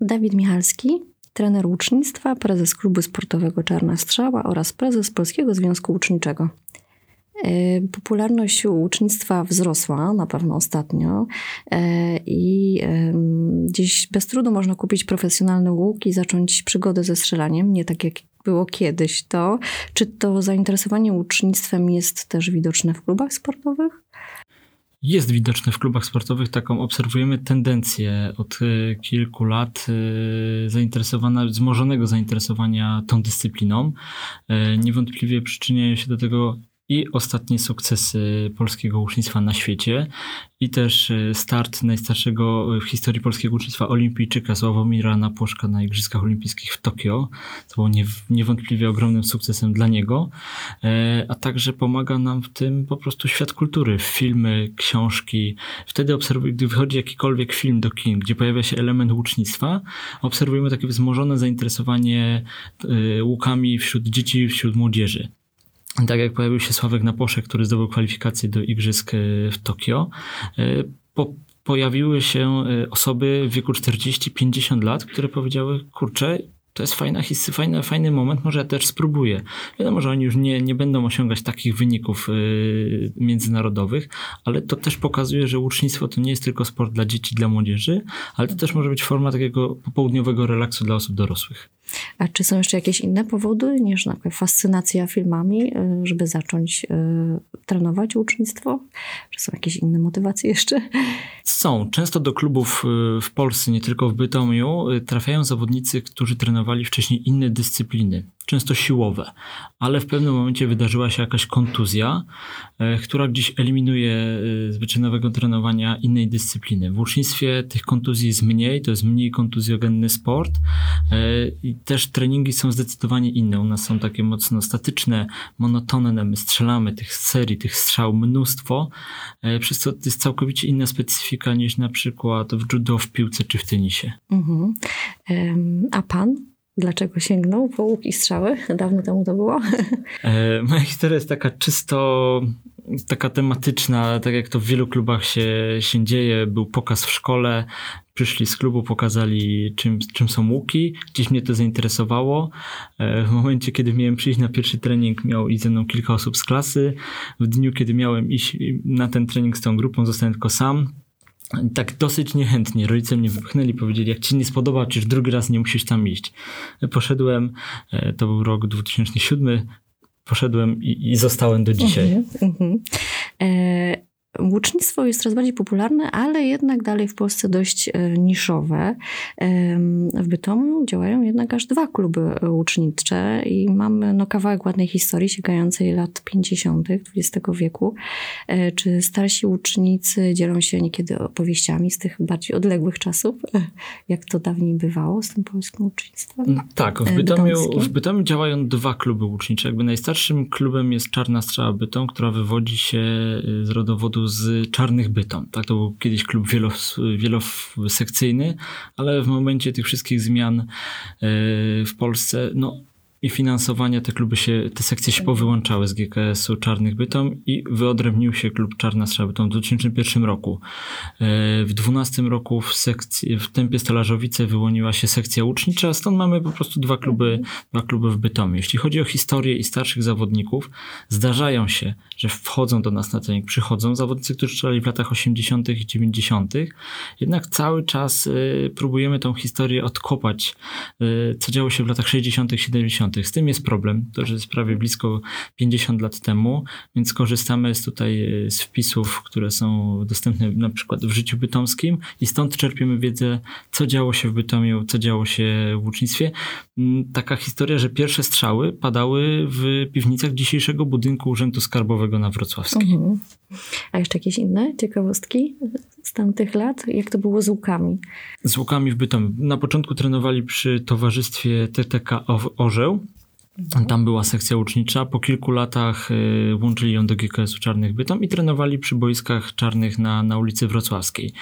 Dawid Michalski, trener łucznictwa, prezes klubu sportowego Czarna Strzała oraz prezes Polskiego Związku Łuczniczego. E, popularność łucznictwa wzrosła na pewno ostatnio e, i gdzieś bez trudu można kupić profesjonalny łuk i zacząć przygodę ze strzelaniem, nie tak jak było kiedyś to. Czy to zainteresowanie łucznictwem jest też widoczne w klubach sportowych? Jest widoczne w klubach sportowych, taką obserwujemy tendencję od e, kilku lat zainteresowana, wzmożonego zainteresowania tą dyscypliną. Niewątpliwie przyczyniają się do tego i ostatnie sukcesy polskiego łucznictwa na świecie i też e, start najstarszego w historii polskiego łucznictwa olimpijczyka Sławomira Napłoszka na Igrzyskach Olimpijskich w Tokio. To było niewątpliwie ogromnym sukcesem dla niego, e, a także pomaga nam w tym po prostu świat kultury, filmy, książki. Wtedy obserwujemy, gdy wychodzi jakikolwiek film do kin, gdzie pojawia się element łucznictwa, obserwujemy takie wzmożone zainteresowanie e, łukami wśród dzieci, wśród młodzieży tak jak pojawił się Sławek Naposzek, który zdobył kwalifikację do Igrzysk e, w Tokio, e, po, pojawiły się e, osoby w wieku 40-50 lat, które powiedziały, kurczę, to jest fajna, fajny, fajny moment, może ja też spróbuję. Wiadomo, że oni już nie, nie będą osiągać takich wyników y, międzynarodowych, ale to też pokazuje, że łucznictwo to nie jest tylko sport dla dzieci, dla młodzieży, ale to też może być forma takiego popołudniowego relaksu dla osób dorosłych. A czy są jeszcze jakieś inne powody niż na przykład fascynacja filmami, y, żeby zacząć y, trenować łucznictwo? Czy są jakieś inne motywacje jeszcze? Są. Często do klubów w Polsce, nie tylko w Bytomiu, trafiają zawodnicy, którzy trenują trenowali wcześniej inne dyscypliny, często siłowe, ale w pewnym momencie wydarzyła się jakaś kontuzja, e, która gdzieś eliminuje e, z trenowania innej dyscypliny. W ucznictwie tych kontuzji jest mniej, to jest mniej kontuzjogenny sport e, i też treningi są zdecydowanie inne. U nas są takie mocno statyczne, monotonne, my strzelamy tych serii, tych strzał mnóstwo, przez co to jest całkowicie inna specyfika niż na przykład w judo, w piłce czy w tenisie. Mhm. A pan dlaczego sięgnął po łuk i strzały? Dawno temu to było? E, moja historia jest taka czysto taka tematyczna, tak jak to w wielu klubach się, się dzieje. Był pokaz w szkole, przyszli z klubu, pokazali czym, czym są łuki. Gdzieś mnie to zainteresowało. E, w momencie, kiedy miałem przyjść na pierwszy trening, miał iść ze mną kilka osób z klasy. W dniu, kiedy miałem iść na ten trening z tą grupą, zostałem tylko sam tak dosyć niechętnie rodzice mnie wypchnęli, powiedzieli, jak ci nie spodoba, czy już drugi raz nie musisz tam iść. Poszedłem, e, to był rok 2007, poszedłem i, i zostałem do dzisiaj. Uh -huh. E Łucznictwo jest coraz bardziej popularne, ale jednak dalej w Polsce dość e, niszowe. W Bytomiu działają jednak aż dwa kluby łucznicze i mamy no, kawałek ładnej historii sięgającej lat 50. XX wieku. E, czy starsi łucznicy dzielą się niekiedy opowieściami z tych bardziej odległych czasów, e, jak to dawniej bywało z tym polskim łucznictwem? No tak, w Bytomiu, w Bytomiu działają dwa kluby łucznicze. Jakby najstarszym klubem jest Czarna Strzała Bytom, która wywodzi się z rodowodu z Czarnych Bytom. Tak, to był kiedyś klub wielos, wielosekcyjny, ale w momencie tych wszystkich zmian e, w Polsce, no i finansowania te kluby się, te sekcje się powyłączały z GKS-u Czarnych Bytom i wyodrębnił się klub Czarna Strzała Bytom w 2001 roku. E, w 2012 roku w, sekcji, w Tempie Stolarzowice wyłoniła się sekcja łucznicza, stąd mamy po prostu dwa kluby, dwa kluby w Bytomiu. Jeśli chodzi o historię i starszych zawodników, zdarzają się, że wchodzą do nas na trening, przychodzą zawodnicy, którzy strzelali w latach 80. i 90., jednak cały czas y, próbujemy tą historię odkopać, y, co działo się w latach 60., 70. Z tym jest problem, to że jest prawie blisko 50 lat temu, więc korzystamy z tutaj e, z wpisów, które są dostępne na przykład w życiu bytomskim i stąd czerpiemy wiedzę, co działo się w Bytomiu, co działo się w łucznictwie. Mm, taka historia, że pierwsze strzały padały w piwnicach dzisiejszego budynku Urzędu Skarbowego na Wrocławskiej. Mhm. A jeszcze jakieś inne ciekawostki z tamtych lat? Jak to było z łukami? Z łukami w Bytomiu. Na początku trenowali przy towarzystwie TTK Orzeł. Mhm. Tam była sekcja ucznicza. Po kilku latach y, włączyli ją do GKS-u Czarnych Bytom i trenowali przy boiskach czarnych na, na ulicy Wrocławskiej.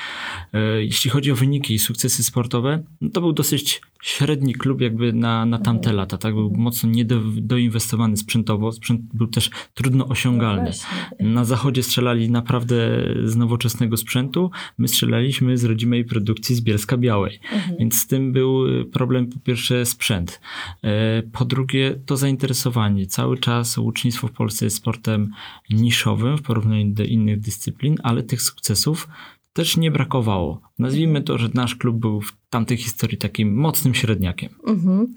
Y, jeśli chodzi o wyniki i sukcesy sportowe, no to był dosyć średni klub jakby na, na tamte mhm. lata, tak? Był mocno niedoinwestowany sprzętowo, sprzęt był też trudno osiągalny. No na zachodzie strzelali naprawdę z nowoczesnego sprzętu, my strzelaliśmy z rodzimej produkcji z Bielska Białej, mhm. więc z tym był problem po pierwsze sprzęt, e, po drugie to zainteresowanie. Cały czas łucznictwo w Polsce jest sportem niszowym w porównaniu do innych dyscyplin, ale tych sukcesów też nie brakowało. Nazwijmy to, że nasz klub był w tamtej historii takim mocnym średniakiem. Mhm.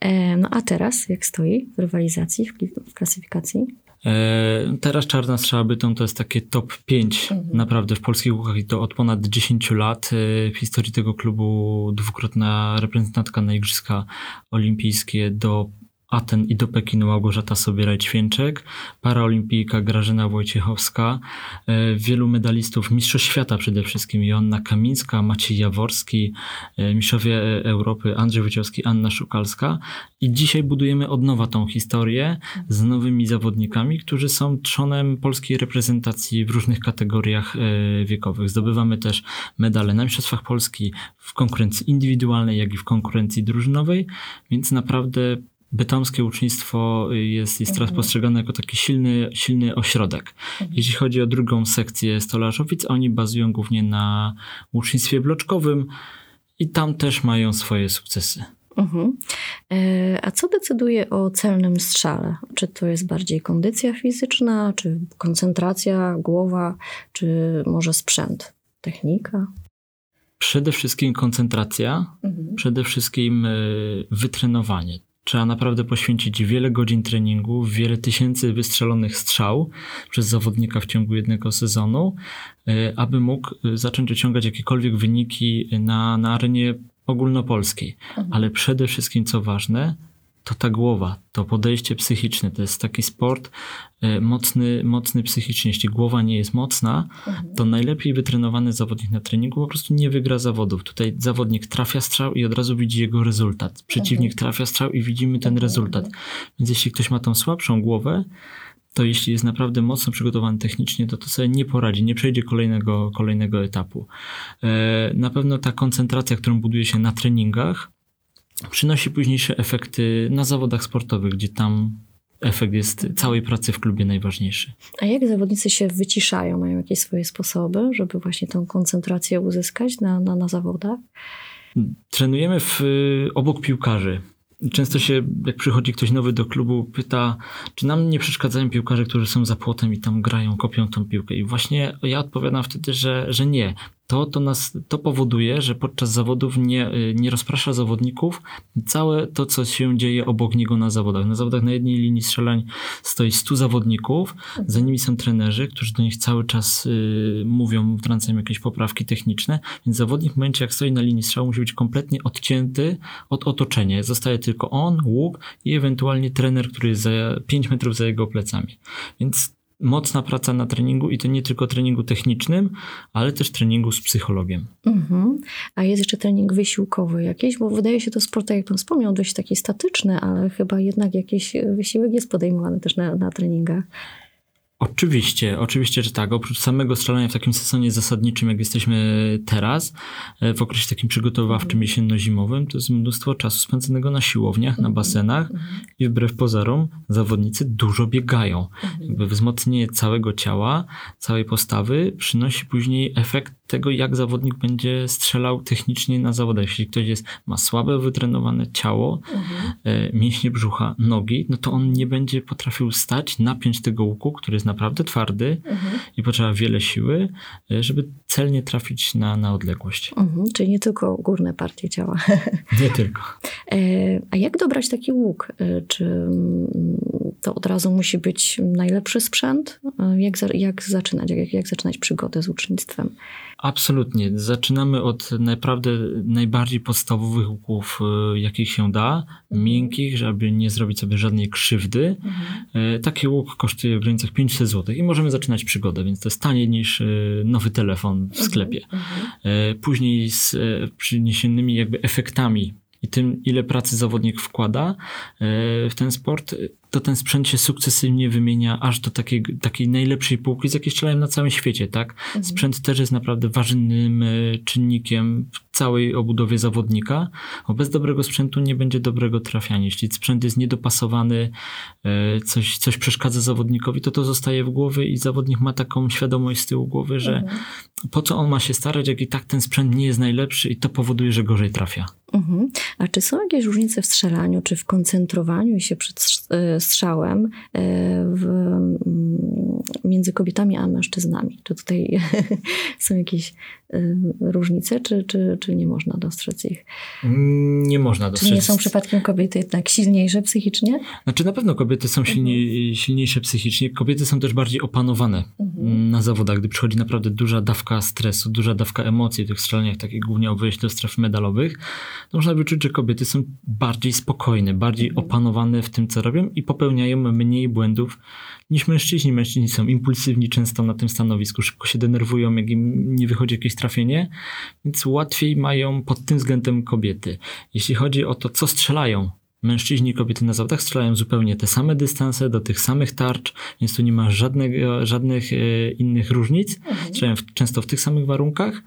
E, no a teraz jak stoi w rywalizacji, w, w klasyfikacji? E, teraz Czarna Strzała Bytom to jest takie top 5 mhm. naprawdę w polskich łukach i to od ponad 10 lat. E, w historii tego klubu dwukrotna reprezentantka na Igrzyska Olimpijskie do Aten i do Pekinu Małgorzata Sobieraj-Ćwięczek, paraolimpijka Grażyna Wojciechowska, e, wielu medalistów, mistrzów świata przede wszystkim, Joanna Kamińska, Maciej Jaworski, e, mistrzowie Europy Andrzej Wojciechowski, Anna Szukalska i dzisiaj budujemy od nowa tą historię z nowymi zawodnikami, którzy są trzonem polskiej reprezentacji w różnych kategoriach e, wiekowych. Zdobywamy też medale na Mistrzostwach Polski w konkurencji indywidualnej, jak i w konkurencji drużynowej, więc naprawdę bytomskie ucznictwo jest, jest teraz mhm. postrzegane jako taki silny, silny ośrodek. Mhm. Jeśli chodzi o drugą sekcję stolarzowic, oni bazują głównie na ucznictwie bloczkowym i tam też mają swoje sukcesy. Mhm. E, a co decyduje o celnym strzale? Czy to jest bardziej kondycja fizyczna, czy koncentracja, głowa, czy może sprzęt, technika? Przede wszystkim koncentracja, mhm. przede wszystkim e, wytrenowanie. Trzeba naprawdę poświęcić wiele godzin treningu, wiele tysięcy wystrzelonych strzał przez zawodnika w ciągu jednego sezonu, e, aby mógł e, zacząć osiągać jakiekolwiek wyniki na, na arenie ogólnopolskiej. Mhm. Ale przede wszystkim, co ważne, to ta głowa, to podejście psychiczne. To jest taki sport e, mocny, mocny psychicznie. Jeśli głowa nie jest mocna, mhm. to najlepiej wytrenowany zawodnik na treningu po prostu nie wygra zawodów. Tutaj zawodnik trafia strzał i od razu widzi jego rezultat. Przeciwnik mhm. trafia strzał i widzimy ten rezultat. Więc jeśli ktoś ma tą słabszą głowę, to jeśli jest naprawdę mocno przygotowany technicznie, to to sobie nie poradzi, nie przejdzie kolejnego, kolejnego etapu. E, na pewno ta koncentracja, którą buduje się na treningach, przynosi późniejsze efekty na zawodach sportowych, gdzie tam efekt jest całej pracy w klubie najważniejszy. A jak zawodnicy się wyciszają? Mają jakieś swoje sposoby, żeby właśnie tą koncentrację uzyskać na, na, na zawodach? Trenujemy w, obok piłkarzy. Często się, jak przychodzi ktoś nowy do klubu, pyta, czy nam nie przeszkadzają piłkarze, którzy są za płotem i tam grają, kopią tą piłkę. I właśnie ja odpowiadam wtedy, że, że nie to, to, nas, to powoduje, że podczas zawodów nie, nie rozprasza zawodników całe to, co się dzieje obok niego na zawodach. Na zawodach na jednej linii strzelań stoi 100 zawodników, za nimi są trenerzy, którzy do nich cały czas y, mówią, wtrącają jakieś poprawki techniczne, więc zawodnik w momencie, jak stoi na linii strzału, musi być kompletnie odcięty od otoczenia. Zostaje tylko on, łuk i ewentualnie trener, który jest za 5 metrów za jego plecami. Więc mocna praca na treningu i to nie tylko treningu technicznym, ale też treningu z psychologiem. Mhm. A jest jeszcze trening wysiłkowy jakiś, bo wydaje się to sport, tak jak pan wspomniał, dość taki statyczny, ale chyba jednak jakiś wysiłek jest podejmowany też na, na treningach. Oczywiście, oczywiście, że tak. Oprócz samego strzelania w takim sezonie zasadniczym, jak jesteśmy teraz, e, w okresie takim przygotowawczym mhm. jesienno-zimowym, to jest mnóstwo czasu spędzonego na siłowniach, na mhm. basenach mhm. i wbrew pozorom zawodnicy dużo biegają. Jakby wzmocnienie całego ciała, całej postawy przynosi później efekt tego, jak zawodnik będzie strzelał technicznie na zawodach. Jeśli ktoś jest, ma słabe, wytrenowane ciało, mhm. mięśnie brzucha, nogi, no to on nie będzie potrafił stać, napiąć tego łuku, który jest naprawdę twardy mhm. i potrzeba wiele siły, e, żeby celnie trafić na, na odległość. Mhm, czyli nie tylko górne partie ciała. Nie tylko. E, a jak dobrać taki łuk? Czy mm, to od razu musi być najlepszy sprzęt? Jak, jak zaczynać? Jak, jak zaczynać przygodę z ucznictwem? Absolutnie. Zaczynamy od naprawdę najbardziej podstawowych łuków, e, jakich się da, mhm. miękkich, żeby nie zrobić sobie żadnej krzywdy. Mhm. E, taki łuk kosztuje w granicach 500 zł i możemy zaczynać przygodę, więc to jest taniej niż e, nowy telefon w mhm. sklepie. Mhm. Później z przyniesionymi jakby efektami i tym, ile pracy zawodnik wkłada w ten sport, to ten sprzęt się sukcesywnie wymienia aż do takiej, takiej najlepszej półki, z jakiej strzelają na całym świecie, tak? Mhm. Sprzęt też jest naprawdę ważnym czynnikiem w całej obudowie zawodnika, bo bez dobrego sprzętu nie będzie dobrego trafiania. Jeśli sprzęt jest niedopasowany, coś, coś przeszkadza zawodnikowi, to to zostaje w głowie i zawodnik ma taką świadomość z tyłu głowy, że mhm. po co on ma się starać, jak i tak ten sprzęt nie jest najlepszy i to powoduje, że gorzej trafia. Mhm. A czy są jakieś różnice w strzelaniu, czy w koncentrowaniu się przed e, strzałem e, w, między kobietami a mężczyznami? Czy tutaj są jakieś e, różnice, czy, czy, czy nie można dostrzec ich? Nie można dostrzec. Czy nie są przypadkiem kobiety jednak silniejsze psychicznie? Znaczy na pewno kobiety są silniej, mhm. silniejsze psychicznie. Kobiety są też bardziej opanowane mhm. na zawodach, gdy przychodzi naprawdę duża dawka stresu, duża dawka emocji w tych strzelaniach, takich głównie o wyjść do stref medalowych to można wyczuć, że kobiety są bardziej spokojne, bardziej mhm. opanowane w tym, co robią i popełniają mniej błędów niż mężczyźni. Mężczyźni są impulsywni często na tym stanowisku, szybko się denerwują, jak im nie wychodzi jakieś trafienie, więc łatwiej mają pod tym względem kobiety. Jeśli chodzi o to, co strzelają, Mężczyźni i kobiety na zawodach strzelają zupełnie te same dystanse, do tych samych tarcz, więc tu nie ma żadnego, żadnych e, innych różnic. Mhm. Strzelają w, często w tych samych warunkach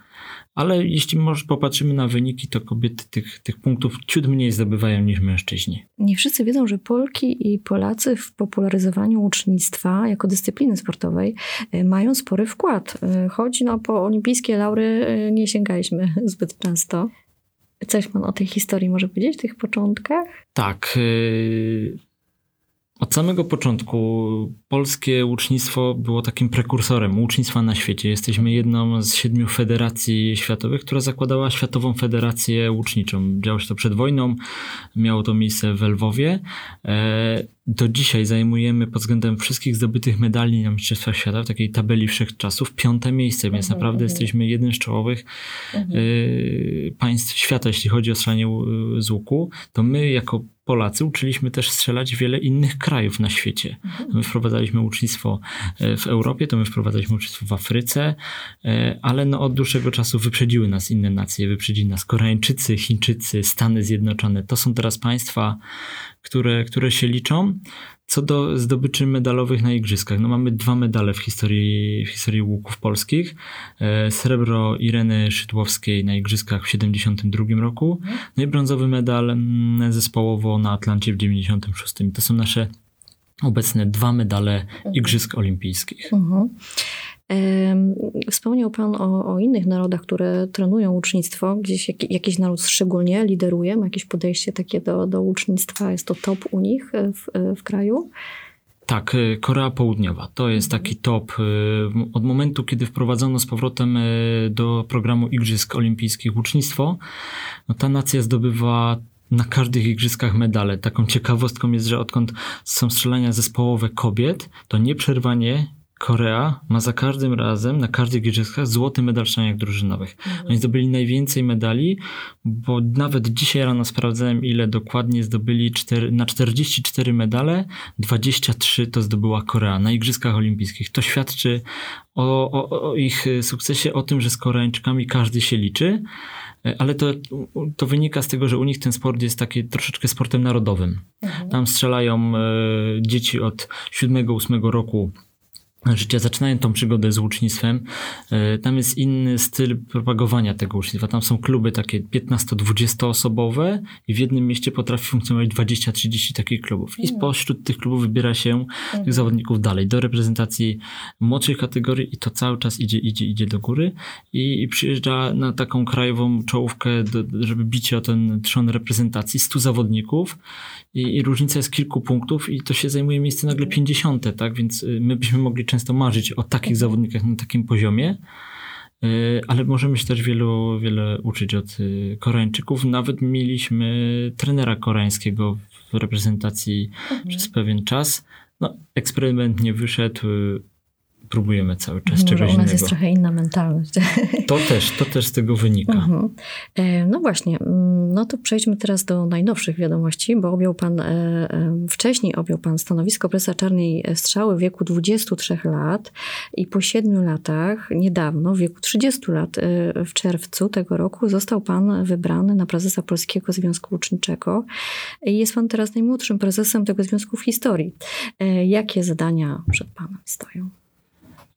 ale jeśli może popatrzymy na wyniki, to kobiety tych, tych punktów ciut mniej zdobywają niż mężczyźni. Nie wszyscy wiedzą, że Polki i Polacy w popularyzowaniu ucznictwa jako dyscypliny sportowej e, mają spory wkład. E, choć no, po olimpijskie laury e, nie sięgaliśmy zbyt często. Coś pan o tej historii może powiedzieć, w tych początkach? Tak. Od samego początku polskie łucznictwo było takim prekursorem łucznictwa na świecie. Jesteśmy jedną z siedmiu federacji światowych, która zakładała Światową Federację Łuczniczą. Działo się to przed wojną, miało to miejsce w Lwowie. Do dzisiaj zajmujemy pod względem wszystkich zdobytych medali na Mistrzostwach Świata w takiej tabeli wszechczasów piąte miejsce, więc mhm, naprawdę mhm. jesteśmy jednym z czołowych mhm. y, państw świata, jeśli chodzi o strzelanie z łuku. To my jako Polacy uczyliśmy też strzelać wiele innych krajów na świecie. My wprowadzaliśmy ucznictwo e, w Europie, to my wprowadzaliśmy ucznictwo w Afryce, e, ale no od dłuższego czasu wyprzedziły nas inne nacje, wyprzedzili nas Koreańczycy, Chińczycy, Stany Zjednoczone. To są teraz państwa, które, które się liczą. Co do zdobyczy medalowych na igrzyskach, no mamy dwa medale w historii, w historii łuków polskich. E, srebro Ireny Szydłowskiej na igrzyskach w 72 roku, no i brązowy medal mm, zespołowo na Atlancie w 96. To są nasze obecne dwa medale mhm. igrzysk olimpijskich. Uh mhm. -huh. Wspomniał Pan o, o, innych narodach, które trenują ucznictwo. Gdzieś jak, jakiś naród szczególnie lideruje, ma jakieś podejście takie do, do ucznictwa, jest to top u nich w, w kraju? Tak, y, Korea Południowa to jest mhm. taki top. Od momentu, kiedy wprowadzono z powrotem do programu Igrzysk Olimpijskich ucznictwo, no ta nacja zdobywa na każdych igrzyskach medale. Taką ciekawostką jest, że odkąd są strzelania zespołowe kobiet, to nieprzerwanie Korea ma za każdym razem, na każdych igrzyskach, złoty medal w strzelaniach drużynowych. Mhm. Oni zdobyli najwięcej medali, bo nawet dzisiaj rano sprawdzałem, ile dokładnie zdobyli. Na 44 medale, 23 to zdobyła Korea na Igrzyskach Olimpijskich. To świadczy o, o, o ich sukcesie, o tym, że z Koreańczykami każdy się liczy ale to, to wynika z tego, że u nich ten sport jest taki troszeczkę sportem narodowym. Mhm. Tam strzelają e, dzieci od 7-8 roku życia zaczynają tą przygodę z łucznictwem. E, tam jest inny styl propagowania tego łucznictwa. Tam są kluby takie 15-20 osobowe i w jednym mieście potrafi funkcjonować 20-30 takich klubów. I spośród tych klubów wybiera się tych mhm. zawodników dalej do reprezentacji młodszych kategorii i to cały czas idzie, idzie, idzie do góry i, i przyjeżdża na taką krajową czołówkę, do, żeby bić o ten trzon reprezentacji 100 zawodników i, i różnica jest kilku punktów i to się zajmuje miejsce nagle 50, tak? Więc y, my byśmy mogli często marzyć o takich zawodnikach na takim poziomie, y, ale możemy się też wielu, wiele uczyć od y, Koreańczyków. Nawet mieliśmy trenera koreańskiego w reprezentacji mhm. przez pewien czas. No, eksperyment nie wyszedł, próbujemy cały czas Może czegoś u nas jest trochę inna mentalność. To też, to też z tego wynika. Mhm. E, no właśnie, mm, no to przejdźmy teraz do najnowszych wiadomości, bo objął pan, e, e, wcześniej objął pan stanowisko prezesa Czarnej Strzały w wieku 23 lat i po 7 latach, niedawno, w wieku 30 lat, w czerwcu tego roku został pan wybrany na prezesa Polskiego Związku Uczniczego. Jest pan teraz najmłodszym prezesem tego związku w historii. Jakie zadania przed panem stoją?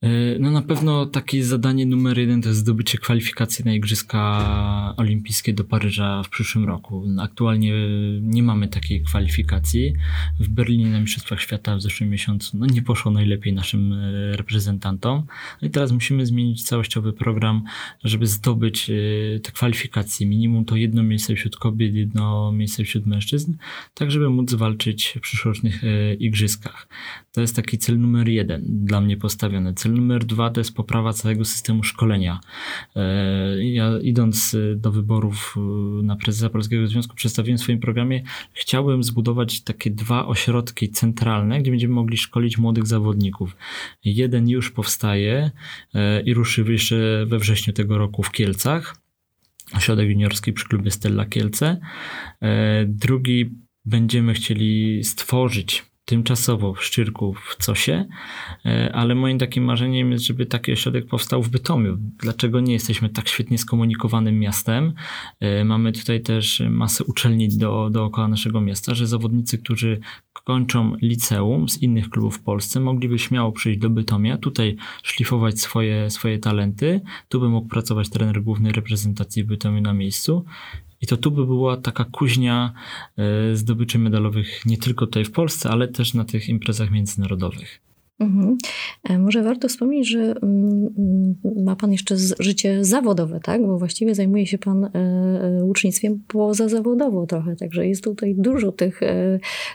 E, no na pewno takie zadanie numer jeden to jest zdobycie kwalifikacji na Igrzyska Olimpijskie do Paryża w przyszłym roku. Aktualnie nie mamy takiej kwalifikacji. W Berlinie na Mistrzostwach Świata w zeszłym miesiącu no nie poszło najlepiej naszym e, reprezentantom. No i teraz musimy zmienić całościowy program, żeby zdobyć e, te kwalifikacje. Minimum to jedno miejsce wśród kobiet, jedno miejsce wśród mężczyzn, tak żeby móc walczyć w przyszłorocznych Igrzyskach. To jest taki cel numer jeden dla mnie postawiony. Cel numer dwa to jest poprawa całego systemu szkolenia. E, ja idąc e, do wyborów e, na prezesa Polskiego Związku przedstawiłem w swoim programie, chciałbym zbudować takie dwa ośrodki centralne, gdzie będziemy mogli szkolić młodych zawodników. Jeden już powstaje i ruszy jeszcze we wrześniu tego roku w Kielcach. Ośrodek juniorski przy klubie Stella Kielce. Drugi będziemy chcieli stworzyć tymczasowo w Szczyrku w Cosie, e, ale moim takim marzeniem jest, żeby taki ośrodek powstał w Bytomiu. Dlaczego nie jesteśmy tak świetnie skomunikowanym miastem? E, mamy tutaj też masę uczelni do, dookoła naszego miasta, że zawodnicy, którzy kończą liceum z innych klubów w Polsce, mogliby śmiało przyjść do Bytomia, tutaj szlifować swoje, swoje talenty. Tu by mógł pracować trener głównej reprezentacji Bytomiu na miejscu i to tu by była taka kuźnia e, zdobyczy medalowych nie tylko tutaj w Polsce, ale też na tych imprezach międzynarodowych. Mhm. E, może warto wspomnieć, że mm, mm, ma Pan jeszcze życie zawodowe, tak? Bo właściwie zajmuje się Pan e, ucznictwem pozazawodowo trochę, także jest tutaj dużo tych,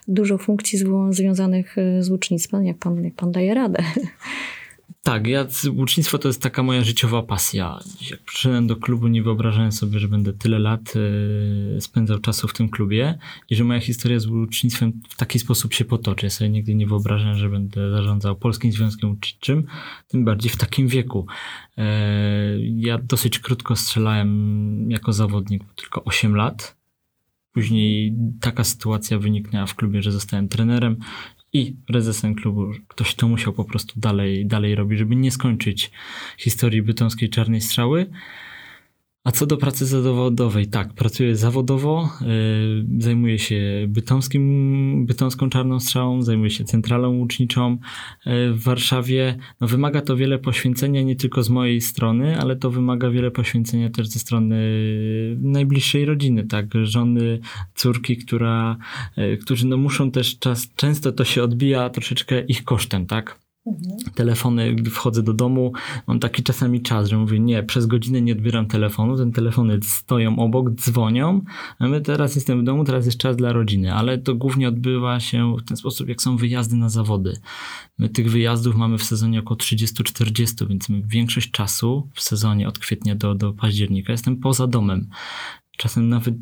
dużo funkcji związanych z ucznictwem, jak Pan, jak pan daje radę. Tak, ja łucznictwo to jest taka moja życiowa pasja. Jak przyszedłem do klubu, nie wyobrażałem sobie, że będę tyle lat y, spędzał czasu w tym klubie i że moja historia z łucznictwem w taki sposób się potoczy. Ja sobie nigdy nie wyobrażałem, że będę zarządzał Polskim Związkiem Uczniczym, tym bardziej w takim wieku. E, ja dosyć krótko strzelałem jako zawodnik, tylko 8 lat. Później taka sytuacja wyniknęła w klubie, że zostałem trenerem i prezesem klubu. Ktoś to musiał po prostu dalej, dalej robić, żeby nie skończyć historii bytomskiej czarnej strzały. A co do pracy zawodowej, tak, pracuję zawodowo, yy, zajmuję się bytomskim, bytomską czarną strzałą, zajmuję się centralą łuczniczą yy, w Warszawie. No, wymaga to wiele poświęcenia nie tylko z mojej strony, ale to wymaga wiele poświęcenia też ze strony najbliższej rodziny, tak, żony, córki, która, yy, którzy no muszą też czas, często to się odbija troszeczkę ich kosztem, tak. Mhm. Telefony, wchodzę do domu, mam taki czasami czas, że mówię, nie, przez godzinę nie odbieram telefonu, ten telefony stoją obok, dzwonią, a my teraz jestem w domu, teraz jest czas dla rodziny, ale to głównie odbywa się w ten sposób, jak są wyjazdy na zawody. My tych wyjazdów mamy w sezonie około 30-40, więc my większość czasu w sezonie od kwietnia do, do października jestem poza domem czasem nawet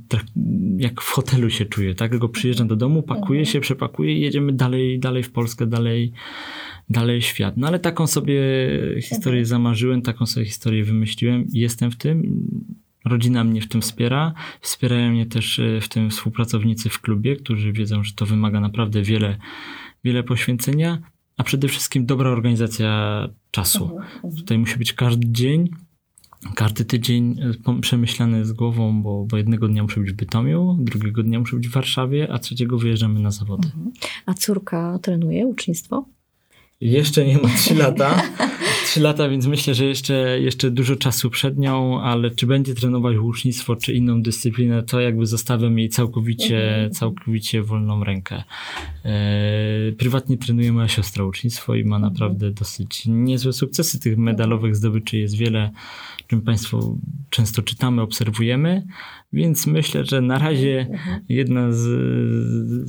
jak w hotelu się czuję, tak? Tylko przyjeżdżam do domu, pakuję mhm. się, przepakuję i jedziemy dalej, dalej w Polskę, dalej, dalej świat. No ale taką sobie historię mhm. zamarzyłem, taką sobie historię wymyśliłem i jestem w tym. Rodzina mnie w tym wspiera. Wspierają mnie też e, w tym współpracownicy w klubie, którzy wiedzą, że to wymaga naprawdę wiele, wiele poświęcenia, a przede wszystkim dobra organizacja czasu. Mhm, Tutaj musi być każdy dzień, każdy tydzień e, przemyślany z głową, bo, bo jednego dnia muszę być w Bytomiu, drugiego dnia muszę być w Warszawie, a trzeciego wyjeżdżamy na zawody. Mhm. A córka trenuje ucznictwo? Jeszcze nie ma 3 lata. 3 lata, więc myślę, że jeszcze, jeszcze dużo czasu przed nią, ale czy będzie trenować łucznictwo, czy inną dyscyplinę, to jakby zostawiam jej całkowicie, mhm. całkowicie wolną rękę. E, prywatnie trenuje moja siostra łucznictwo i ma mhm. naprawdę dosyć niezłe sukcesy. Tych medalowych zdobyczy jest wiele, czym Państwo często czytamy, obserwujemy, więc myślę, że na razie mhm. jedna z,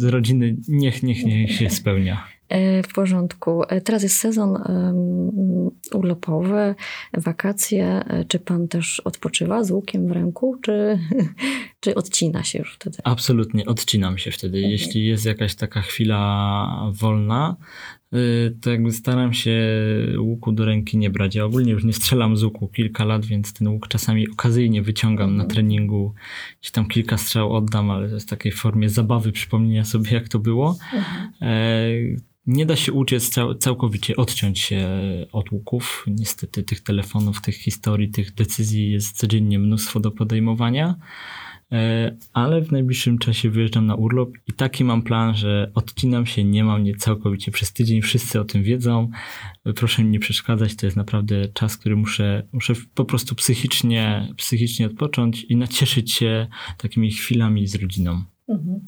z rodziny niech, niech, niech się spełnia. E, w porządku. E, teraz jest sezon urlopowy, wakacje. E, czy pan też odpoczywa z łukiem w ręku, czy, czy odcina się już wtedy? Absolutnie, odcinam się wtedy. Mhm. Jeśli jest jakaś taka chwila wolna, to jakby staram się łuku do ręki nie brać. Ja ogólnie już nie strzelam z łuku kilka lat, więc ten łuk czasami okazyjnie wyciągam na treningu. Gdzieś tam kilka strzał oddam, ale to jest w takiej formie zabawy, przypomnienia sobie jak to było. Mhm. Nie da się uciec cał, całkowicie, odciąć się od łuków. Niestety tych telefonów, tych historii, tych decyzji jest codziennie mnóstwo do podejmowania. E, ale w najbliższym czasie wyjeżdżam na urlop i taki mam plan, że odcinam się, nie mam mnie całkowicie przez tydzień, wszyscy o tym wiedzą. Proszę mi nie przeszkadzać, to jest naprawdę czas, który muszę, muszę po prostu psychicznie, psychicznie odpocząć i nacieszyć się takimi chwilami z rodziną. Mhm.